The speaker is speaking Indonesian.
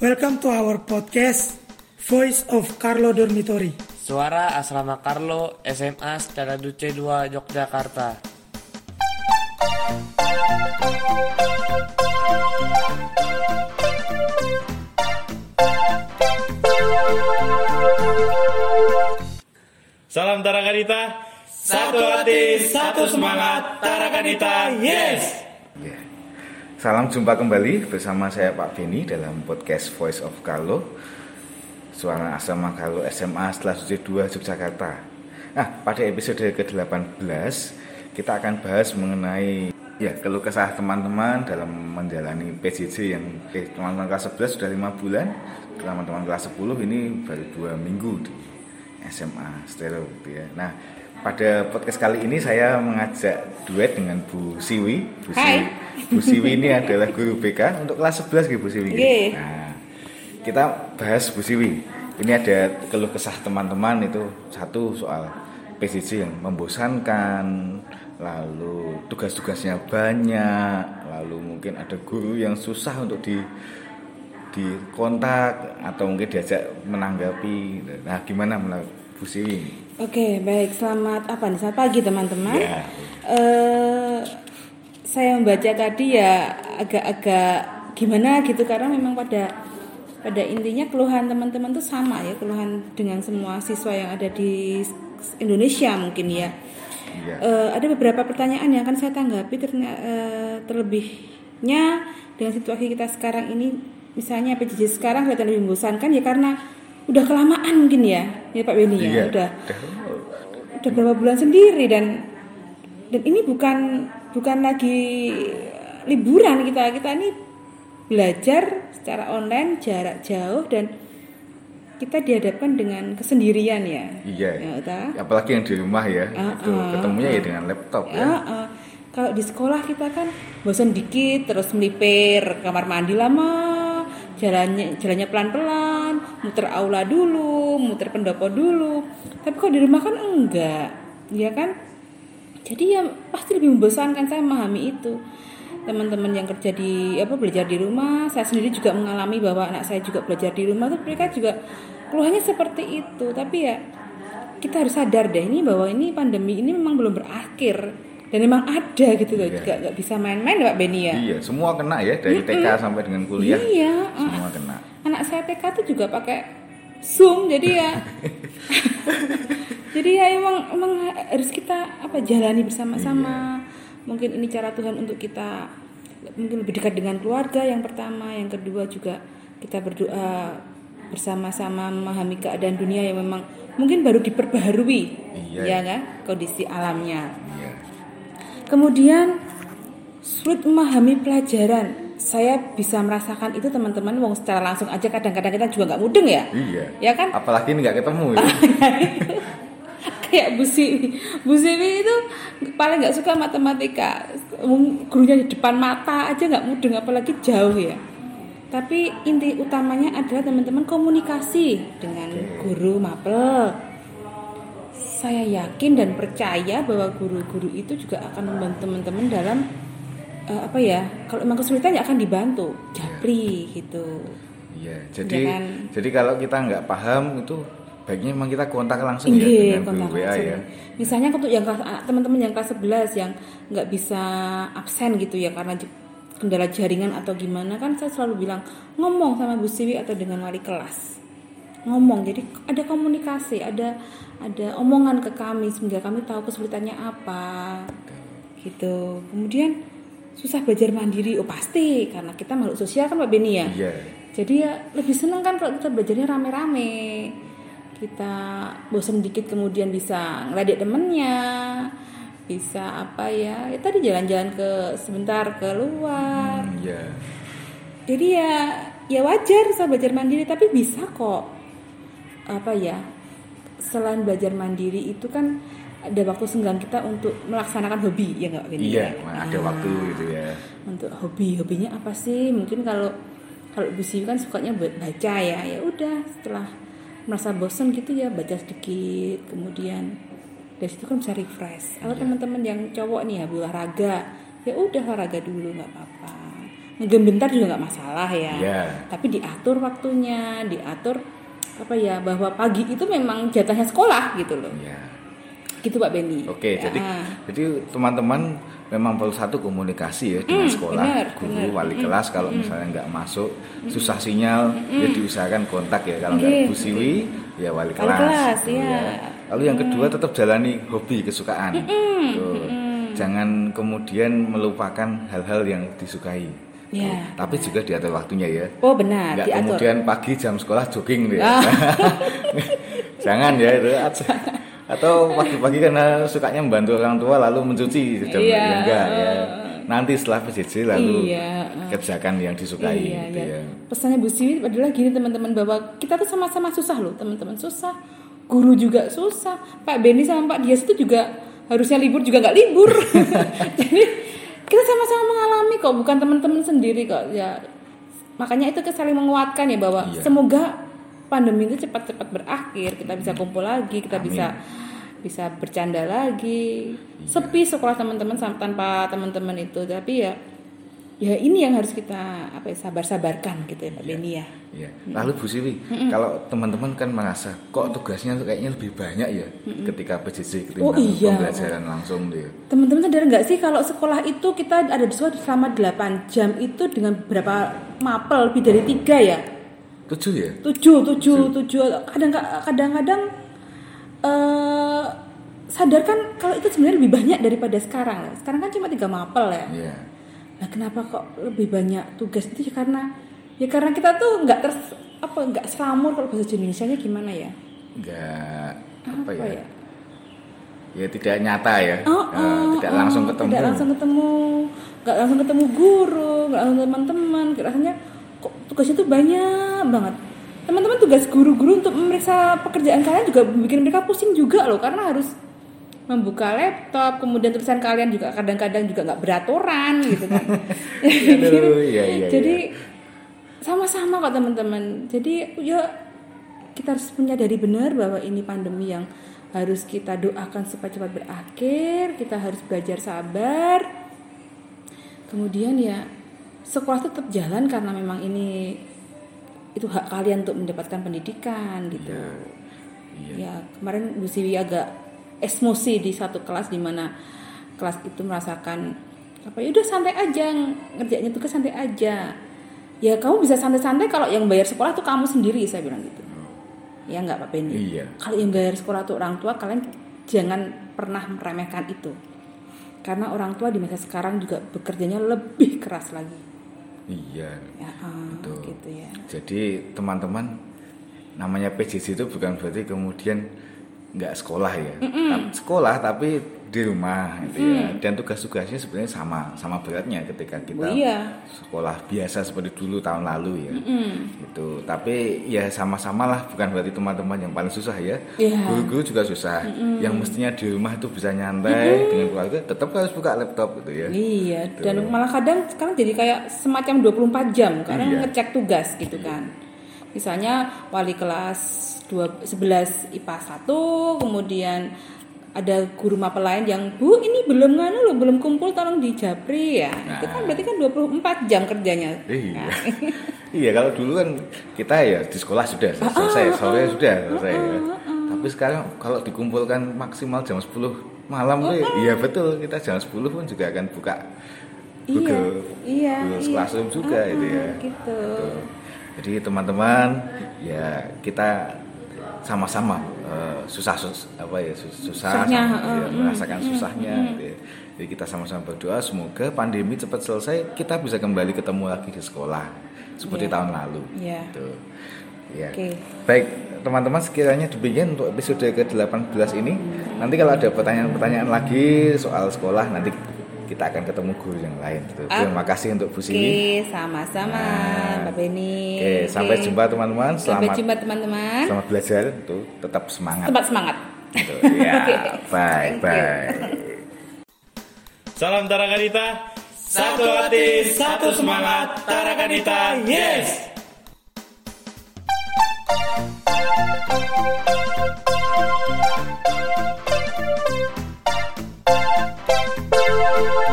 Welcome to our podcast Voice of Carlo Dormitory. Suara Asrama Carlo SMA Secara Duce 2 Yogyakarta. Salam Tarakanita. Satu hati, satu semangat. Tarakanita, yes. Salam jumpa kembali bersama saya Pak Beni dalam podcast Voice of Carlo Suara Asrama Carlo SMA setelah Suci 2 Yogyakarta. Nah, pada episode ke-18 kita akan bahas mengenai ya keluh kesah teman-teman dalam menjalani PJJ yang eh, teman-teman kelas 11 sudah 5 bulan. Teman-teman kelas 10 ini baru 2 minggu di SMA stereo gitu ya. Nah, pada podcast kali ini saya mengajak duet dengan Bu Siwi. Bu Siwi, Bu Siwi ini adalah guru BK untuk kelas 11 gitu Bu Siwi. Nggih. Nah, kita bahas Bu Siwi. Ini ada keluh kesah teman-teman itu satu soal PJJ yang membosankan, lalu tugas-tugasnya banyak, lalu mungkin ada guru yang susah untuk di di kontak atau mungkin diajak menanggapi. Nah, gimana menurut Bu Siwi? Oke, baik. Selamat apa nih? Selamat pagi teman-teman. Ya. Eh, saya membaca tadi ya agak-agak gimana gitu karena memang pada pada intinya keluhan teman-teman tuh sama ya keluhan dengan semua siswa yang ada di Indonesia mungkin ya. Eh, ada beberapa pertanyaan yang akan saya tanggapi ternya- eh, terlebihnya dengan situasi kita sekarang ini misalnya PJJ sekarang kelihatan lebih membosankan ya karena udah kelamaan mungkin ya ya Pak Beni ya Iya. udah udah berapa bulan sendiri dan dan ini bukan bukan lagi liburan kita kita ini belajar secara online jarak jauh dan kita dihadapkan dengan kesendirian ya Iya. ya. Apalagi yang di rumah ya, Ah, itu ah, ketemunya ah. ya dengan laptop Ya, ya. eh, kalau di sekolah kita kan bosan dikit terus melipir kamar mandi lama, jalannya jalannya pelan-pelan, muter aula dulu, muter pendopo dulu. Tapi kalau di rumah kan enggak, ya kan? Jadi ya pasti lebih membosankan saya memahami itu. Teman-teman yang kerja di apa belajar di rumah, saya sendiri juga mengalami bahwa anak saya juga belajar di rumah tuh mereka juga keluhannya seperti itu. Tapi ya kita harus sadar deh ini bahwa ini pandemi ini memang belum berakhir dan memang ada gitu loh Iya. juga nggak bisa main-main Pak Beni ya Iya, semua kena ya dari TK sampai dengan kuliah. Iya, Semua kena. anak saya TK tuh juga pakai zoom jadi ya jadi ya emang emang harus kita apa jalani bersama-sama mungkin ini cara Tuhan untuk kita mungkin lebih dekat dengan keluarga yang pertama yang kedua juga kita berdoa bersama-sama memahami keadaan dunia yang memang mungkin baru diperbaharui Iya. ya kan kondisi alamnya Iya. Kemudian sulit memahami pelajaran. Saya bisa merasakan itu teman-teman wong secara langsung aja kadang-kadang kita juga nggak mudeng ya. Iya. Ya kan? Apalagi nggak ketemu ya. Kayak Bu Siwi. Bu Siwi itu paling nggak suka matematika. Gurunya di depan mata aja nggak mudeng apalagi jauh ya. Tapi inti utamanya adalah teman-teman komunikasi dengan guru mapel. Saya yakin dan percaya bahwa guru-guru itu juga akan membantu teman-teman dalam eh, apa ya? Kalau memang kesulitan ya akan dibantu, japri gitu. Iya. Jadi Ya kan? jadi kalau kita nggak paham itu baiknya memang kita kontak langsung ya Iya, dengan kontak guru WA langsung. ya. Misalnya untuk yang teman-teman yang kelas 11 yang nggak bisa absen gitu ya karena kendala jaringan atau gimana kan saya selalu bilang ngomong sama Bu Siwi atau dengan wali kelas. Ngomong jadi ada komunikasi, ada ada omongan ke kami sehingga kami tahu kesulitannya apa. Gitu. Kemudian susah belajar mandiri oh pasti karena kita makhluk sosial kan Pak Beni ya. Iya. Jadi ya lebih seneng kan kalau kita belajarnya rame-rame. Kita bosan dikit kemudian bisa ngeledek temennya, bisa apa ya? Ya tadi jalan-jalan ke sebentar keluar. Hmm, Iya. Jadi ya ya wajar saya belajar mandiri tapi bisa kok. Apa ya? Selain belajar mandiri itu kan ada waktu senggang kita untuk melaksanakan hobi ya nggak Beni? Iya, ada Ah waktu gitu ya. untuk hobi hobinya apa sih mungkin kalau kalau Bu kan sukanya buat baca ya ya udah setelah merasa bosan gitu ya baca sedikit kemudian dari situ kan bisa refresh atau teman-teman yang cowok nih ya olahraga ya udah olahraga dulu nggak apa-apa ngegame bentar juga nggak masalah ya. Iya. Tapi diatur waktunya, diatur apa ya bahwa pagi itu memang jatahnya sekolah gitu loh. Ya. Gitu Pak Beni. Oke, Ya. jadi jadi teman-teman memang perlu satu komunikasi ya dengan Hmm, sekolah, benar, guru, benar. Hmm, wali kelas kalau misalnya nggak masuk susah sinyal, ya diusahakan kontak ya kalau nggak. Bu Siwi ya wali Wali kelas. kelas, gitu iya. Lalu yang kedua tetap jalani hobi kesukaan. Tuh. Jangan kemudian melupakan hal-hal yang disukai. Ya, Tapi juga diatur waktunya ya. Oh benar, Nggak diatur. kemudian pagi jam sekolah jogging deh. Ah. Jangan ya itu. Atau pagi-pagi karena sukanya membantu orang tua lalu mencuci jam Iya. ya enggak ya. Nanti setelah PJJ lalu Iya. kerjakan yang disukai Iya, gitu iya. ya. Pesannya Bu Siwi adalah gini teman-teman bahwa kita tuh sama-sama susah loh teman-teman susah, guru juga susah, Pak Beni sama Pak Dias itu juga harusnya libur juga nggak libur. Jadi sama-sama mengalami kok, bukan teman-teman sendiri kok ya. Makanya itu saling menguatkan ya bahwa Iya. semoga pandemi itu cepat-cepat berakhir, kita bisa kumpul lagi, kita Amin. bisa bisa bercanda lagi. Sepi sekolah teman-teman tanpa teman-teman itu, tapi ya ya ini yang harus kita apa ya sabar-sabarkan gitu ya Pak Beni ya. Iya. Lalu Bu Siwi, kalau teman-teman kan merasa kok tugasnya tuh kayaknya lebih banyak ya ketika PJJ ketimbang Oh, iya. pembelajaran langsung dia. Teman-teman sadar nggak sih kalau sekolah itu kita ada di sekolah selama 8 jam itu dengan berapa mapel lebih dari tiga ya? Tujuh ya? Tujuh, tujuh, tujuh. Kadang kadang-kadang eh sadar kan kalau itu sebenarnya lebih banyak daripada sekarang. Sekarang kan cuma tiga mapel ya. Iya. Nah kenapa kok lebih banyak tugas itu ya karena ya karena kita tuh nggak ter apa nggak selamur kalau bahasa Indonesia nya gimana ya? Enggak apa, Apa ya? ya? Ya tidak nyata ya. Oh, Eh, oh, tidak oh, langsung ketemu. Tidak langsung ketemu, nggak langsung ketemu guru, nggak langsung teman-teman. Rasanya kok tugasnya tuh banyak banget. Teman-teman tugas guru-guru untuk memeriksa pekerjaan kalian juga bikin mereka pusing juga loh, karena harus membuka laptop, kemudian tulisan kalian juga kadang-kadang juga nggak beraturan gitu kan. Aduh, iya, iya, Jadi sama-sama kok teman-teman. Jadi ya kita harus menyadari benar bahwa ini pandemi yang harus kita doakan supaya cepat berakhir. Kita harus belajar sabar. Kemudian ya sekolah tetap jalan karena memang ini itu hak kalian untuk mendapatkan pendidikan gitu. Iya. Ya kemarin Bu Siwi agak emosi di satu kelas di mana kelas itu merasakan apa ya udah santai aja ngerjainnya tugas santai aja. Ya kamu bisa santai-santai kalau yang bayar sekolah tuh kamu sendiri saya bilang gitu. Ya nggak Pak Benny. Iya. Kalau yang bayar sekolah tuh orang tua kalian jangan pernah meremehkan itu. Karena orang tua di masa sekarang juga bekerjanya lebih keras lagi. Iya. Ya, ah, Betul. gitu ya. Jadi teman-teman namanya PJJ itu bukan berarti kemudian nggak sekolah ya. Tapi- Sekolah tapi di rumah gitu ya. Dan tugas-tugasnya sebenarnya sama sama beratnya ketika kita Oh, iya. sekolah biasa seperti dulu tahun lalu ya. Itu. Tapi ya sama-sama lah bukan berarti teman-teman yang paling susah ya. Iya. Guru-guru juga susah. Yang mestinya di rumah itu bisa nyantai dengan keluarga tetap harus buka laptop gitu ya. Iya, dan malah kadang sekarang jadi kayak semacam 24 jam karena Iya. ngecek tugas gitu kan. Misalnya wali kelas 2, 11 IPA 1, kemudian ada guru mapel lain yang Bu ini belum nganu loh, belum kumpul tolong dijapri ya. Itu kan berarti kan 24 jam kerjanya. Iya. Nah, iya kalau dulu kan kita ya di sekolah sudah Ah, selesai, sore sudah selesai ya. Tapi sekarang kalau dikumpulkan maksimal jam 10 malam tuh iya betul kita jam 10 pun juga akan buka Google, iya, Google iya. Classroom juga Ah, itu ya. gitu. Tuh. Jadi teman-teman ya kita sama-sama eh, susah sus, apa ya sus- susah Susahnya, sama- ya, merasakan susahnya gitu ya. Jadi kita sama-sama berdoa semoga pandemi cepat selesai kita bisa kembali ketemu lagi di sekolah seperti Iya. tahun lalu. Iya. Gitu. Ya. Oke. Baik, teman-teman sekiranya demikian untuk episode ke-18 ini. Nanti kalau ada pertanyaan-pertanyaan lagi soal sekolah nanti kita akan ketemu guru yang lain. Gitu. Ah. Terima kasih untuk Bu Oke, Siwi. sama-sama Nah. Pak Beni. Oke, sampai jumpa teman-teman. Sampai Selamat jumpa teman-teman. selamat belajar tuh tetap semangat. Tempat semangat. Gitu. Ya, Oke. bye bye. Salam Tarakanita. Satu hati, satu semangat. Tarakanita, yes! oh